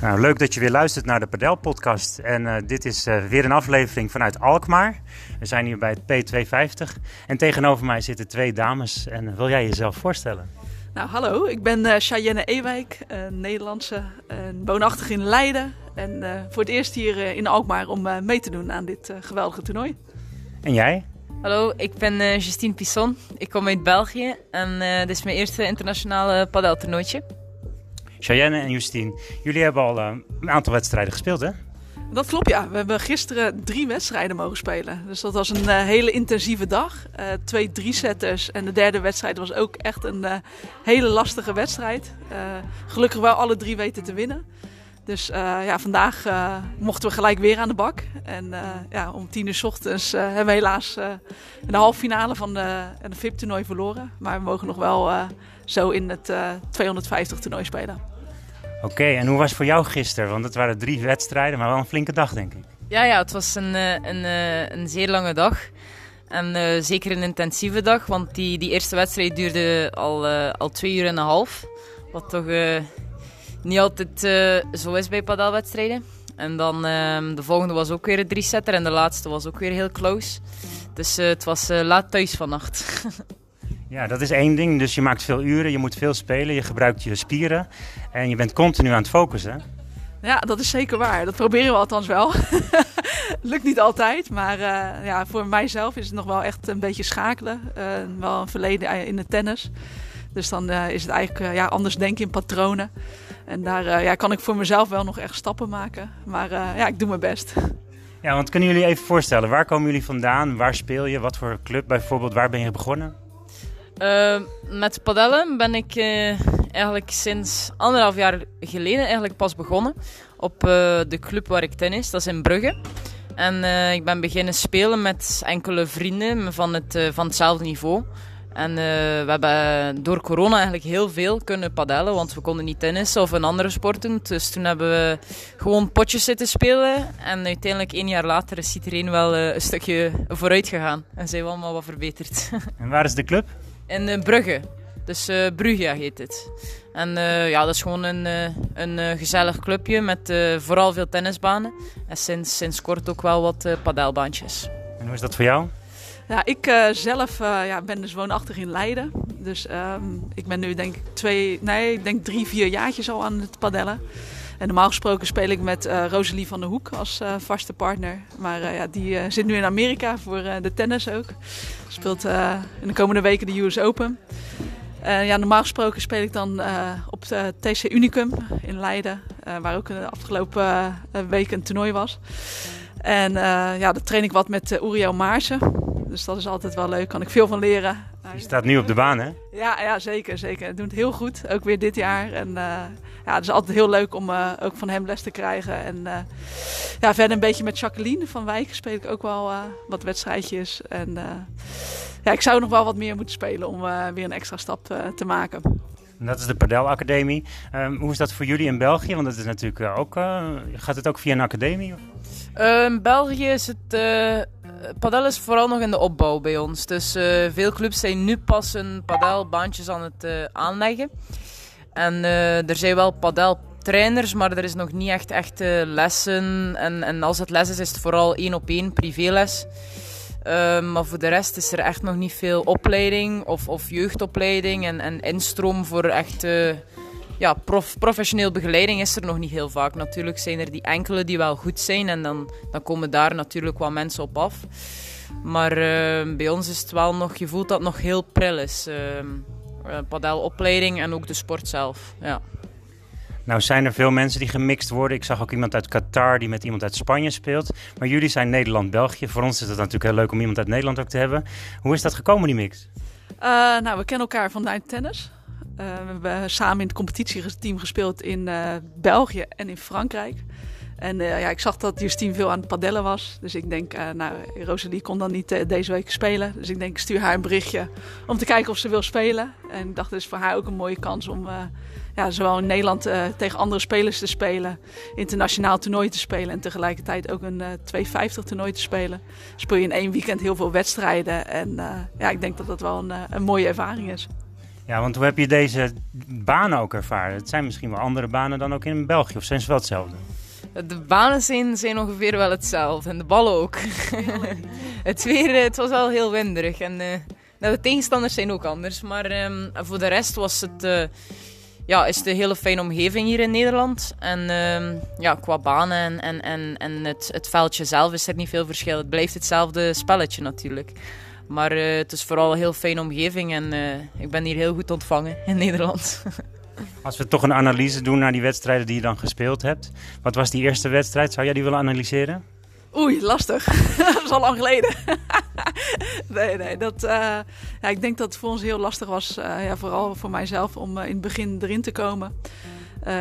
Nou, leuk dat je weer luistert naar de Padel Podcast. En uh, dit is uh, weer een aflevering vanuit Alkmaar. We zijn hier bij het P250. En tegenover mij zitten twee dames. En uh, wil jij jezelf voorstellen? Nou, hallo. Ik ben uh, Cheyenne Ewijk, een Nederlandse, woonachtig in Leiden. En voor het eerst hier in Alkmaar om mee te doen aan dit geweldige toernooi. En jij? Hallo, ik ben uh, Justine Pisson. Ik kom uit België en uh, dit is mijn eerste internationale padeltoernooitje. Cheyenne en Justine, jullie hebben al uh, een aantal wedstrijden gespeeld, hè? Dat klopt, ja. We hebben gisteren drie wedstrijden mogen spelen. Dus dat was een hele intensieve dag. twee drie-setters en de derde wedstrijd was ook echt een hele lastige wedstrijd. gelukkig wel alle drie weten te winnen. Dus ja, vandaag mochten we gelijk weer aan de bak. En ja, om tien uur s ochtends hebben we helaas in de halve finale van de, de VIP-toernooi verloren. Maar we mogen nog wel zo in het 250 toernooi spelen. Oké, en hoe was het voor jou gisteren? Want het waren drie wedstrijden, maar wel een flinke dag, denk ik. Ja, ja het was een, een, een zeer lange dag. En zeker een intensieve dag, want die, die eerste wedstrijd duurde al, al twee uur en een half. Wat toch niet altijd zo is bij padelwedstrijden. En dan uh, de volgende was ook weer een drie-setter en de laatste was ook weer heel close. Dus het was laat thuis vannacht. ja, dat is één ding. Dus je maakt veel uren, je moet veel spelen, je gebruikt je spieren en je bent continu aan het focussen. Ja, dat is zeker waar. Dat proberen we althans wel. Lukt niet altijd, maar ja, voor mijzelf is het nog wel echt een beetje schakelen. wel een verleden in het tennis. Dus dan is het eigenlijk ja, anders denken in patronen. En daar ja, kan ik voor mezelf wel nog echt stappen maken. Maar ja, ik doe mijn best. Ja, want kunnen jullie even voorstellen, waar komen jullie vandaan? Waar speel je? Wat voor club bijvoorbeeld? Waar ben je begonnen? Uh, met padellen ben ik eigenlijk sinds anderhalf jaar geleden eigenlijk pas begonnen. Op de club waar ik tennis, dat is in Brugge. En ik ben beginnen spelen met enkele vrienden van, het, van hetzelfde niveau. En we hebben door corona eigenlijk heel veel kunnen padellen, want we konden niet tennissen of een andere sport doen. Dus toen hebben we gewoon potjes zitten spelen. En uiteindelijk één jaar later is iedereen wel een stukje vooruit gegaan. En zijn we allemaal wat verbeterd. En waar is de club? In uh, Brugge. Dus uh, Brugge heet het. En ja, dat is gewoon een, een gezellig clubje met vooral veel tennisbanen. En sinds, sinds kort ook wel wat padelbaantjes. En hoe is dat voor jou? Ja, ik uh, zelf uh, ja, ben dus woonachtig in Leiden. Dus um, ik ben nu denk ik twee, nee, ik denk drie, vier jaartjes al aan het padellen. En normaal gesproken speel ik met uh, Rosalie van der Hoek als vaste partner. Maar ja, die zit nu in Amerika voor de tennis ook. Speelt in de komende weken de US Open. ja, normaal gesproken speel ik dan op de TC Unicum in Leiden. waar ook de afgelopen week een toernooi was. En ja, daar train ik wat met Uriel Maarsen. Dus dat is altijd wel leuk. Kan ik veel van leren. Je staat nu op de baan, hè? Ja, ja zeker. zeker. Het doet het heel goed. Ook weer dit jaar. En uh, ja, het is altijd heel leuk om uh, ook van hem les te krijgen. En uh, ja, verder een beetje met Jacqueline van Wijk speel ik ook wel wat wedstrijdjes. En ja, ik zou nog wel wat meer moeten spelen om weer een extra stap te maken. En dat is de Padel Academie. Um, hoe is dat voor jullie in België? Want het is natuurlijk ook, gaat het ook via een academie? In België is het padel is vooral nog in de opbouw bij ons. Dus uh, veel clubs zijn nu pas een padelbaantjes aan het uh, aanleggen. En uh, er zijn wel padeltrainers, maar er is nog niet echt echte lessen. En, en als het les is, is het vooral één op één privéles. maar voor de rest is er echt nog niet veel opleiding of, of jeugdopleiding en, en instroom voor echt ja, prof, professioneel begeleiding is er nog niet heel vaak. Natuurlijk zijn er die enkele die wel goed zijn en dan, dan komen daar natuurlijk wat mensen op af. Maar uh, bij ons is het wel nog, je voelt dat nog heel pril is. Uh, padelopleiding en ook de sport zelf. Ja. Nou zijn er veel mensen die gemixt worden. Ik zag ook iemand uit Qatar die met iemand uit Spanje speelt. Maar jullie zijn Nederland-België. Voor ons is het natuurlijk heel leuk om iemand uit Nederland ook te hebben. Hoe is dat gekomen, die mix? Uh, nou, we kennen elkaar vanuit tennis. Uh, we hebben samen in het competitieteam gespeeld in uh, België en in Frankrijk. En uh, ja, ik zag dat Justine veel aan het padellen was. Dus ik denk, nou, Rosalie kon dan niet deze week spelen. Dus ik denk, ik stuur haar een berichtje om te kijken of ze wil spelen. En ik dacht, het is voor haar ook een mooie kans om ja, zowel in Nederland tegen andere spelers te spelen. Internationaal toernooi te spelen. En tegelijkertijd ook een 250 toernooi te spelen. Speel je in één weekend heel veel wedstrijden. En ja, ik denk dat dat wel een, een mooie ervaring is. Ja, want hoe heb je deze banen ook ervaren? Het zijn misschien wel andere banen dan ook in België, of zijn ze wel hetzelfde? De banen zijn, zijn ongeveer wel hetzelfde en de ballen ook. het weer het was wel heel winderig en uh, de tegenstanders zijn ook anders. Maar um, voor de rest was het, uh, ja, is het een hele fijne omgeving hier in Nederland. En um, ja, qua banen en, en, en, en het, het veldje zelf is er niet veel verschil. Het blijft hetzelfde spelletje natuurlijk. Maar uh, het is vooral een heel fijne omgeving en ik ben hier heel goed ontvangen in Nederland. Als we toch een analyse doen naar die wedstrijden die je dan gespeeld hebt. Wat was die eerste wedstrijd? Zou jij die willen analyseren? Oei, lastig. dat is al lang geleden. nee, nee. Dat, uh, ja, ik denk dat het voor ons heel lastig was. Uh, ja, vooral voor mijzelf om uh, in het begin erin te komen.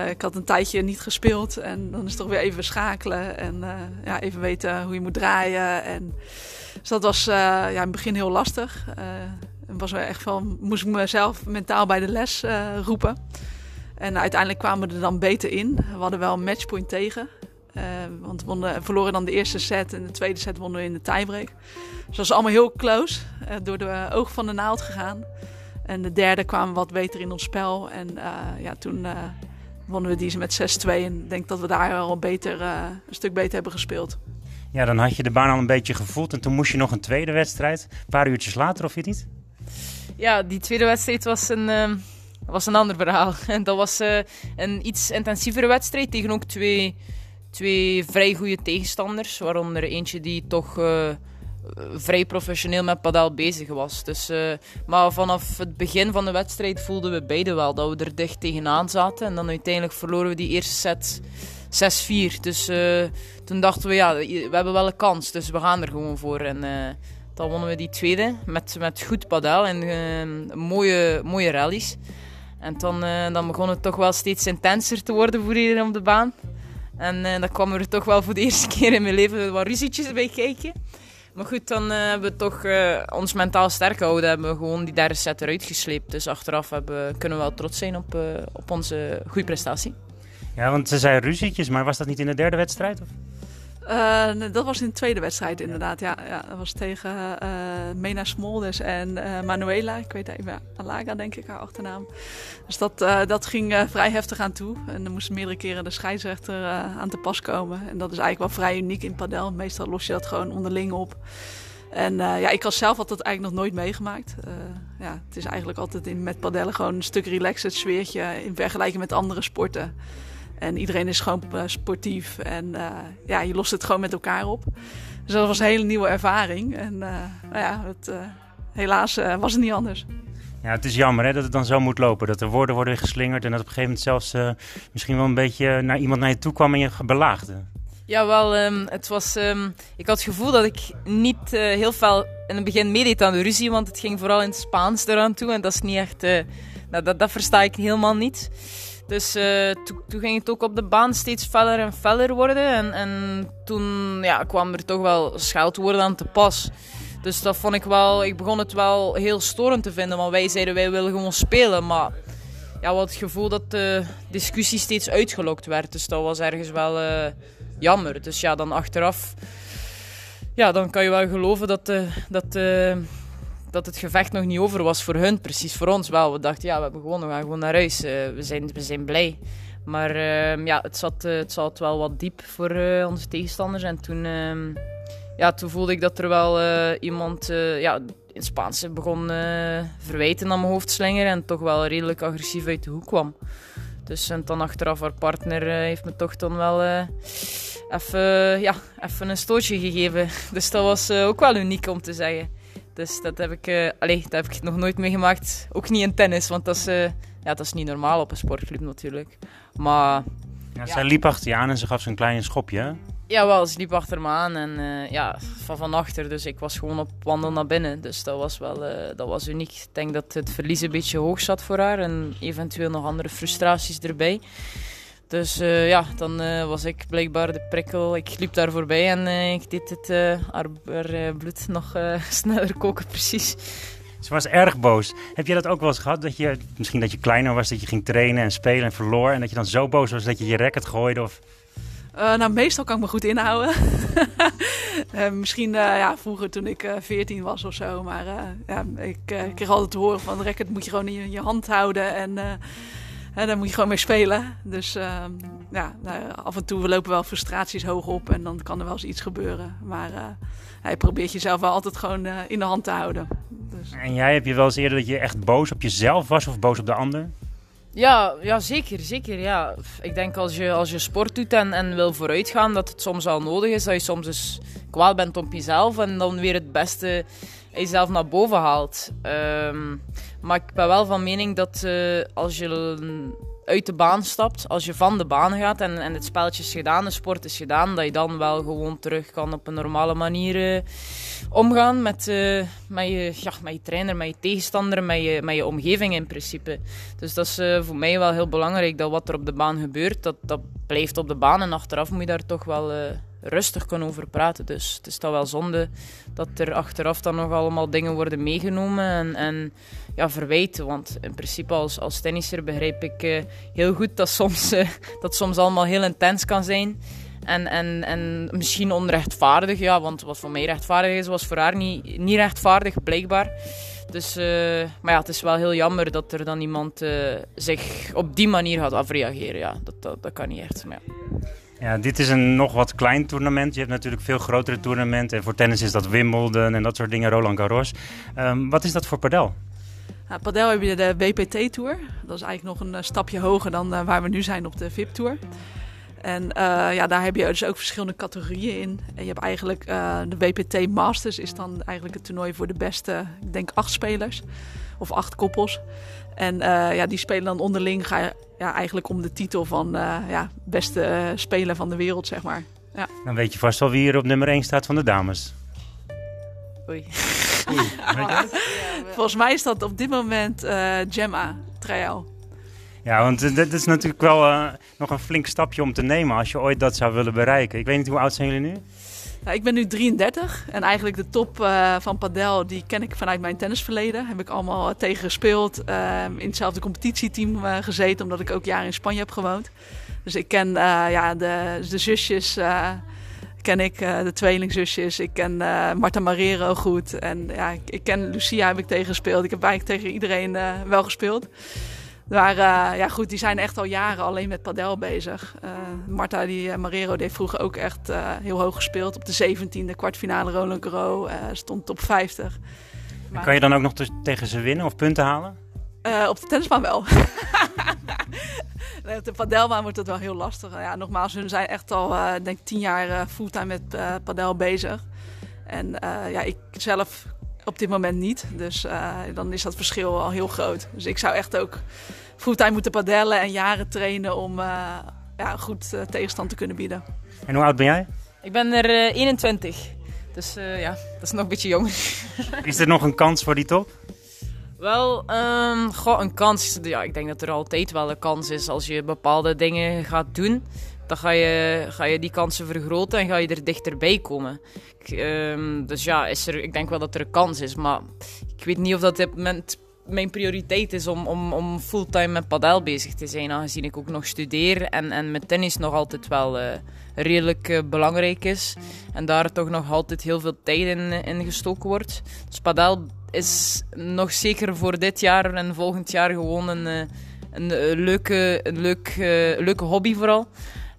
ik had een tijdje niet gespeeld. En dan is het toch weer even schakelen. En ja, even weten hoe je moet draaien. En, dus dat was ja, in het begin heel lastig. Was echt wel, moest ik mezelf mentaal bij de les roepen. En uiteindelijk kwamen we er dan beter in. We hadden wel een matchpoint tegen. Uh, want we wonnen, verloren dan de eerste set en de tweede set wonnen we in de tiebreak. Dus dat was allemaal heel close, uh, door de oog van de naald gegaan. En de derde kwamen wat beter in ons spel. En ja, toen wonnen we die met 6-2. En ik denk dat we daar wel beter, een stuk beter hebben gespeeld. Ja, dan had je de baan al een beetje gevoeld. En toen moest je nog een tweede wedstrijd. Een paar uurtjes later, of je niet? Ja, die tweede wedstrijd was een ehm, was een ander verhaal. Dat was uh, een iets intensievere wedstrijd tegen ook twee, twee vrij goede tegenstanders. Waaronder eentje die toch uh, vrij professioneel met padel bezig was. Dus, uh, maar vanaf het begin van de wedstrijd voelden we beide wel dat we er dicht tegenaan zaten. En dan uiteindelijk verloren we die eerste set 6-4. Dus toen dachten we, ja, we hebben wel een kans. Dus we gaan er gewoon voor. En dan wonnen we die tweede met, met goed padel en mooie, mooie rallies. En dan, uh, dan begon het toch wel steeds intenser te worden voor iedereen op de baan. En uh, dan kwam er toch wel voor de eerste keer in mijn leven wat ruzietjes bij kijken. Maar goed, dan uh, hebben we toch ons mentaal sterk gehouden. Hebben we gewoon die derde set eruit gesleept. Dus achteraf hebben, kunnen we wel trots zijn op, op onze goede prestatie. Ja, want ze zei ruzietjes, maar was dat niet in de derde wedstrijd? Of? Uh, dat was in de tweede wedstrijd inderdaad. Ja, ja dat was tegen uh, Mena Smoldes en uh, Manuela. Ik weet even, Alaga denk ik, haar achternaam. Dus dat, dat ging vrij heftig aan toe. En er moest meerdere keren de scheidsrechter aan te pas komen. En dat is eigenlijk wel vrij uniek in padel. Meestal los je dat gewoon onderling op. En ja, ik had zelf had dat eigenlijk nog nooit meegemaakt. ja, het is eigenlijk altijd in, met padellen gewoon een stuk relaxed het sfeertje in vergelijking met andere sporten. En iedereen is gewoon eh, sportief. En uh, ja, je lost het gewoon met elkaar op. Dus dat was een hele nieuwe ervaring. En uh, nou ja, het, helaas was het niet anders. Ja, het is jammer hè, dat het dan zo moet lopen. Dat er woorden worden geslingerd en dat op een gegeven moment zelfs misschien wel een beetje naar iemand naar je toe kwam en je belaagde. Ja, wel, um, het was, um, ik had het gevoel dat ik niet heel veel in het begin meedeed aan de ruzie, want het ging vooral in het Spaans eraan toe en dat is niet echt, nou, dat, dat versta ik helemaal niet. Dus uh, toen ging het ook op de baan steeds feller en feller worden. En, en toen ja, kwam er toch wel scheldwoorden aan te pas. Dus dat vond ik wel... Ik begon het wel heel storend te vinden. Want wij zeiden, wij willen gewoon spelen. Maar ja, we het gevoel dat de discussie steeds uitgelokt werd. Dus dat was ergens wel uh, jammer. Dus ja, dan achteraf... Ja, dan kan je wel geloven dat... Uh, dat uh, dat het gevecht nog niet over was voor hun, precies voor ons wel. We dachten, ja, we hebben gewoon, we gaan gewoon naar huis. Uh, we, zijn, we zijn blij. Maar uh, ja, het zat, uh, het zat wel wat diep voor eh, onze tegenstanders. En toen, ehm, ja, toen voelde ik dat er wel iemand ja, in Spaans begon verwijten aan mijn hoofd slingeren. En toch wel redelijk agressief uit de hoek kwam. Dus en dan achteraf haar partner heeft me toch dan wel even, ja, even een stootje gegeven. Dus dat was ook wel uniek om te zeggen. Dus dat heb ik, uh, allee, dat heb ik nog nooit meegemaakt. Ook niet in tennis, want dat is, uh, ja, dat is niet normaal op een sportclub natuurlijk. Maar... Ja, zij liep achter je aan en ze gaf zo'n klein schopje, Ja, wel, ze liep achter me aan en uh, ja, van van achter. Dus ik was gewoon op wandel naar binnen. Dus dat was wel dat was uniek. Ik denk dat het verlies een beetje hoog zat voor haar en eventueel nog andere frustraties erbij. Dus uh, ja, dan uh, was ik blijkbaar de prikkel. Ik liep daar voorbij en uh, ik deed het haar, haar bloed nog sneller koken, precies. Ze was erg boos. Heb je dat ook wel eens gehad? Dat je, misschien dat je kleiner was, dat je ging trainen en spelen en verloor. En dat je dan zo boos was dat je je racket gooide? Of... Uh, nou, meestal kan ik me goed inhouden. uh, misschien uh, ja, vroeger toen ik 14 was of zo. Maar ja, ik kreeg altijd te horen van racket moet je gewoon in je, je hand houden. En daar moet je gewoon mee spelen. Dus ehm, ja, nou, af en toe we lopen wel frustraties hoog op. En dan kan er wel eens iets gebeuren. Maar hij probeert jezelf wel altijd gewoon in de hand te houden. Dus. En jij, heb je wel eens eerder dat je echt boos op jezelf was of boos op de ander? Ja, ja zeker, zeker. Ja. Ik denk als je, als je sport doet en, en wil vooruitgaan, dat het soms wel nodig is dat je soms eens kwaad bent op jezelf en dan weer het beste jezelf naar boven haalt. Um, maar ik ben wel van mening dat uh, als je uit de baan stapt, als je van de baan gaat en, en het spelletje is gedaan, de sport is gedaan, dat je dan wel gewoon terug kan op een normale manier uh, omgaan met, uh, met, je, ja, met je trainer, met je tegenstander, met je, met je omgeving in principe. Dus dat is voor mij wel heel belangrijk, dat wat er op de baan gebeurt, dat, dat blijft op de baan en achteraf moet je daar toch wel rustig kunnen over praten. Dus het is toch wel zonde dat er achteraf dan nog allemaal dingen worden meegenomen en, en ja, verwijten. Want in principe als, als tennisser begrijp ik uh, heel goed dat soms, uh, dat soms allemaal heel intens kan zijn. En, en, en misschien onrechtvaardig, ja, want wat voor mij rechtvaardig is, was voor haar niet, niet rechtvaardig, blijkbaar. Dus, uh, maar ja, het is wel heel jammer dat er dan iemand zich op die manier gaat afreageren. Ja, dat, dat, dat kan niet echt. Maar ja. Ja, dit is een nog wat klein toernooi. Je hebt natuurlijk veel grotere toernooien. En voor tennis is dat Wimbledon en dat soort dingen, Roland Garros. Um, wat is dat voor padel? Nou, padel heb je de WPT Tour. Dat is eigenlijk nog een eh, stapje hoger dan uh, waar we nu zijn op de VIP Tour. En uh, ja, daar heb je dus ook verschillende categorieën in. En je hebt eigenlijk de WPT Masters is dan eigenlijk het toernooi voor de beste, ik denk acht spelers of acht koppels. En uh, ja, die spelen dan onderling ga je, ja, eigenlijk om de titel van ja, beste speler van de wereld, zeg maar. Ja. Dan weet je vast wel wie hier op nummer 1 staat van de dames. Oei. Oei Volgens mij is dat op dit moment Gemma Trial. Ja, want dit is natuurlijk wel nog een flink stapje om te nemen als je ooit dat zou willen bereiken. Ik weet niet, hoe oud zijn jullie nu? Ik ben nu 33 en eigenlijk de top uh, van padel die ken ik vanuit mijn tennisverleden. Heb ik allemaal uh, tegen gespeeld, uh, in hetzelfde competitieteam eh, gezeten, omdat ik ook jaren in Spanje heb gewoond. Dus ik ken ja, de, de zusjes, ken ik, de tweelingzusjes. Ik ken Marta Marrero goed en ja, ik, ik, ken Lucia heb ik tegen gespeeld. Ik heb eigenlijk tegen iedereen wel gespeeld. Maar uh, ja, goed, die zijn echt al jaren alleen met padel bezig. Uh, Marta die, uh, Marrero die heeft vroeger ook echt heel hoog gespeeld. Op de 17e kwartfinale Roland Garros stond top 50. Maar... Kan je dan ook nog tegen ze winnen of punten halen? op de tennisbaan wel. op de padelbaan wordt het wel heel lastig. Ja, nogmaals, hun zijn echt al denk tien jaar fulltime met padel bezig. En ja, ik zelf op dit moment niet. Dus dan is dat verschil al heel groot. Dus ik zou echt ook fulltime moeten padellen en jaren trainen om uh, ja, goed uh, tegenstand te kunnen bieden. En hoe oud ben jij? Ik ben er uh, 21. Dus ja, dat is nog een beetje jong. is er nog een kans voor die top? Wel, um, goh, een kans. Ja, ik denk dat er altijd wel een kans is als je bepaalde dingen gaat doen. Dan ga je, ga je die kansen vergroten en ga je er dichterbij komen. Ik, um, dus ja, is er, ik denk wel dat er een kans is. Maar ik weet niet of dat op dit moment mijn prioriteit is om, om, om fulltime met padel bezig te zijn, aangezien ik ook nog studeer en, en met tennis nog altijd wel uh, redelijk uh, belangrijk is. En daar toch nog altijd heel veel tijd in, gestoken wordt. Dus padel is nog zeker voor dit jaar en volgend jaar gewoon een, uh, een, leuke, een leuk, leuke hobby vooral.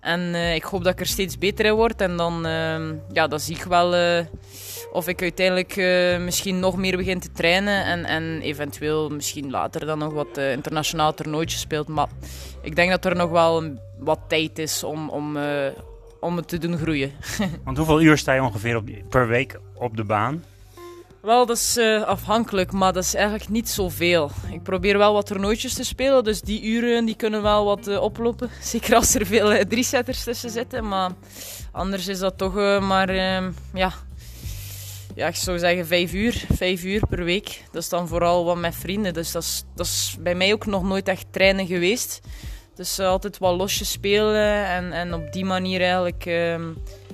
En ik hoop dat ik er steeds beter in word. En dan, ja, dan zie ik wel of ik uiteindelijk uh, misschien nog meer begin te trainen en, en eventueel misschien later dan nog wat uh, internationaal toernooitjes speelt. Maar ik denk dat er nog wel een, wat tijd is om, om, uh, om het te doen groeien. Want hoeveel uur sta je ongeveer op, per week op de baan? Wel, dat is afhankelijk, maar dat is eigenlijk niet zoveel. Ik probeer wel wat toernooitjes te spelen, dus die uren die kunnen wel wat oplopen. Zeker als er veel drie-setters tussen zitten, maar anders is dat toch maar ja, ja, ik zou zeggen vijf uur, vijf uur per week. Dat is dan vooral wat met vrienden. Dus dat is, dat is bij mij ook nog nooit echt trainen geweest. Dus uh, altijd wat losjes spelen en, en op die manier eigenlijk uh,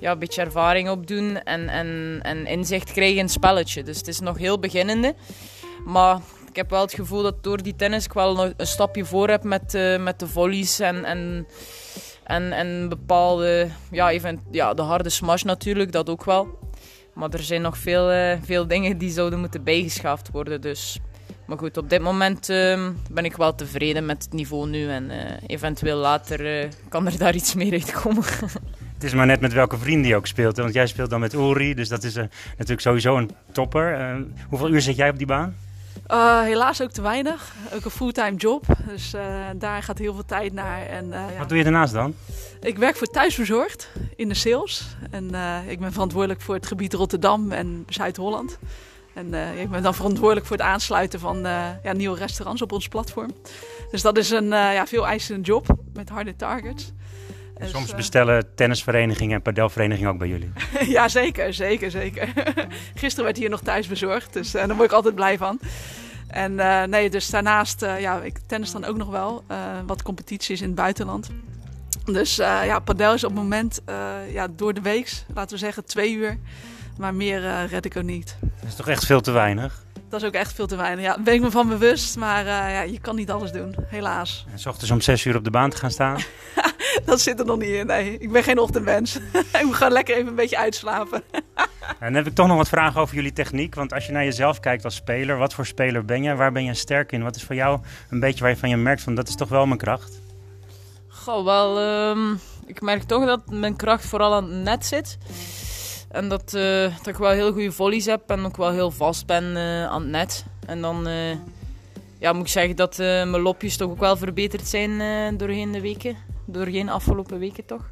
ja, een beetje ervaring opdoen en, en, en inzicht krijgen in het spelletje. Dus het is nog heel beginnende. Maar ik heb wel het gevoel dat door die tennis ik wel een stapje voor heb met, uh, met de volleys en, en En, en bepaalde, ja, even, ja, de harde smash natuurlijk, dat ook wel. Maar er zijn nog veel, uh, veel dingen die zouden moeten bijgeschaafd worden. Dus. Maar goed, op dit moment uh, ben ik wel tevreden met het niveau nu. En uh, eventueel later kan er daar iets meer uitkomen. Het is maar net met welke vrienden je ook speelt. Want jij speelt dan met Uri, dus dat is natuurlijk sowieso een topper. hoeveel uur zit jij op die baan? Uh, helaas ook te weinig. Ook een fulltime job. Dus uh, daar gaat heel veel tijd naar. En, uh, Wat doe je daarnaast dan? Ik werk voor Thuisbezorgd in de sales. En ik ben verantwoordelijk voor het gebied Rotterdam en Zuid-Holland. En ik ben dan verantwoordelijk voor het aansluiten van ja, nieuwe restaurants op ons platform. Dus dat is een ja, veel eisende job met harde targets. Dus, Soms bestellen tennisverenigingen en padelverenigingen ook bij jullie. ja, zeker, zeker, zeker. Gisteren werd hier nog thuis bezorgd, dus uh, daar word ik altijd blij van. En uh, nee, dus daarnaast, uh, ja, ik tennis dan ook nog wel wat competities in het buitenland. Dus ja, padel is op het moment ja, door de week, laten we zeggen twee uur. Maar meer red ik ook niet. Dat is toch echt veel te weinig? Dat is ook echt veel te weinig. Ja, daar ben ik me van bewust, maar ja, je kan niet alles doen, helaas. En s ochtends om zes uur op de baan te gaan staan? dat zit er nog niet in. Nee, ik ben geen ochtendmens. ik moet gewoon lekker even een beetje uitslapen. en dan heb ik toch nog wat vragen over jullie techniek. Want als je naar jezelf kijkt als speler, wat voor speler ben je? Waar ben je sterk in? Wat is voor jou een beetje waar je van je merkt van dat is toch wel mijn kracht? Goh, wel, uh, ik merk toch dat mijn kracht vooral aan het net zit. En dat, uh, dat ik wel heel goede volleys heb en ook wel heel vast ben uh, aan het net. En dan uh, ja, moet ik zeggen dat mijn lopjes toch ook wel verbeterd zijn doorheen de weken door geen afgelopen weken toch.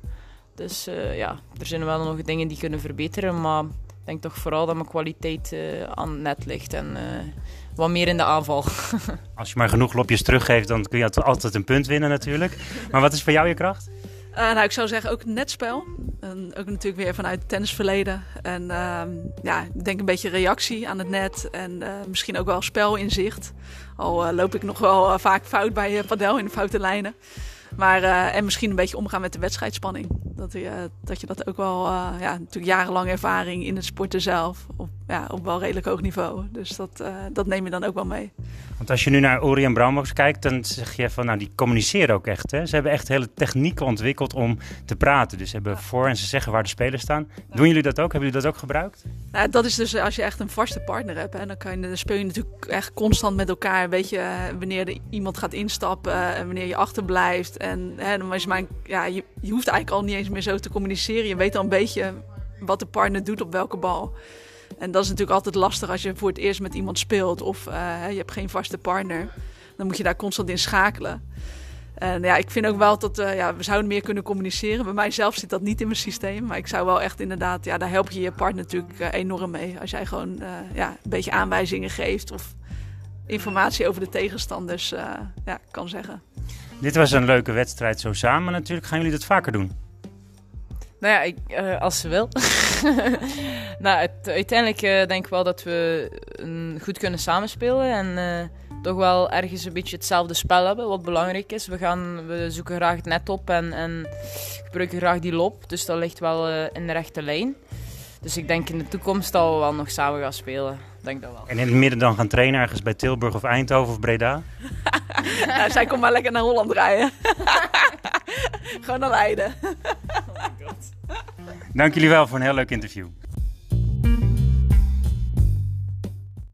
Dus uh, ja, er zijn wel nog dingen die kunnen verbeteren, maar ik denk toch vooral dat mijn kwaliteit uh, aan het net ligt en uh, wat meer in de aanval. Als je maar genoeg lopjes teruggeeft, dan kun je altijd een punt winnen natuurlijk. Maar wat is voor jou je kracht? nou, ik zou zeggen ook netspel. En ook natuurlijk weer vanuit het tennisverleden. En ehm, ja, ik denk een beetje reactie aan het net. En misschien ook wel spelinzicht. Al loop ik nog wel vaak fout bij padel in de foute lijnen. Maar, uh, en misschien een beetje omgaan met de wedstrijdspanning. Dat, uh, dat je dat ook wel, uh, ja, natuurlijk jarenlang ervaring in het sporten zelf. Ja, op wel redelijk hoog niveau. Dus dat, dat neem je dan ook wel mee. Want als je nu naar Ori en Brambox kijkt, dan zeg je van, nou, die communiceren ook echt. Hè? Ze hebben echt hele technieken ontwikkeld om te praten. Dus ze hebben voor en ze zeggen waar de spelers staan. Doen jullie dat ook? Hebben jullie dat ook gebruikt? Nou, dat is dus als je echt een vaste partner hebt. Hè, dan, kan je, dan speel je natuurlijk echt constant met elkaar. Weet je, wanneer er iemand gaat instappen en wanneer je achterblijft. En hè, dan is mijn, ja, je, je hoeft eigenlijk al niet eens meer zo te communiceren. Je weet al een beetje wat de partner doet op welke bal. En dat is natuurlijk altijd lastig als je voor het eerst met iemand speelt of uh, je hebt geen vaste partner. Dan moet je daar constant in schakelen. En ja, ik vind ook wel dat uh, ja, we zouden meer kunnen communiceren. Bij mijzelf zit dat niet in mijn systeem. Maar ik zou wel echt inderdaad, ja, daar help je je partner natuurlijk uh, enorm mee. Als jij gewoon ja, een beetje aanwijzingen geeft of informatie over de tegenstanders ja, kan zeggen. Dit was een leuke wedstrijd zo samen natuurlijk. Gaan jullie dat vaker doen? Nou ja, ik, uh, als ze wil. nou, het, uiteindelijk uh, denk ik wel dat we een, goed kunnen samenspelen. En uh, toch wel ergens een beetje hetzelfde spel hebben, wat belangrijk is. We, gaan, we zoeken graag het net op en, en gebruiken graag die loop. Dus dat ligt wel in de rechte lijn. Dus ik denk in de toekomst dat we wel nog samen gaan spelen. Denk dat wel. En in het midden dan gaan trainen ergens bij Tilburg of Eindhoven of Breda? nou, zij komt maar lekker naar Holland rijden. Gewoon naar Leiden. Dank jullie wel voor een heel leuk interview.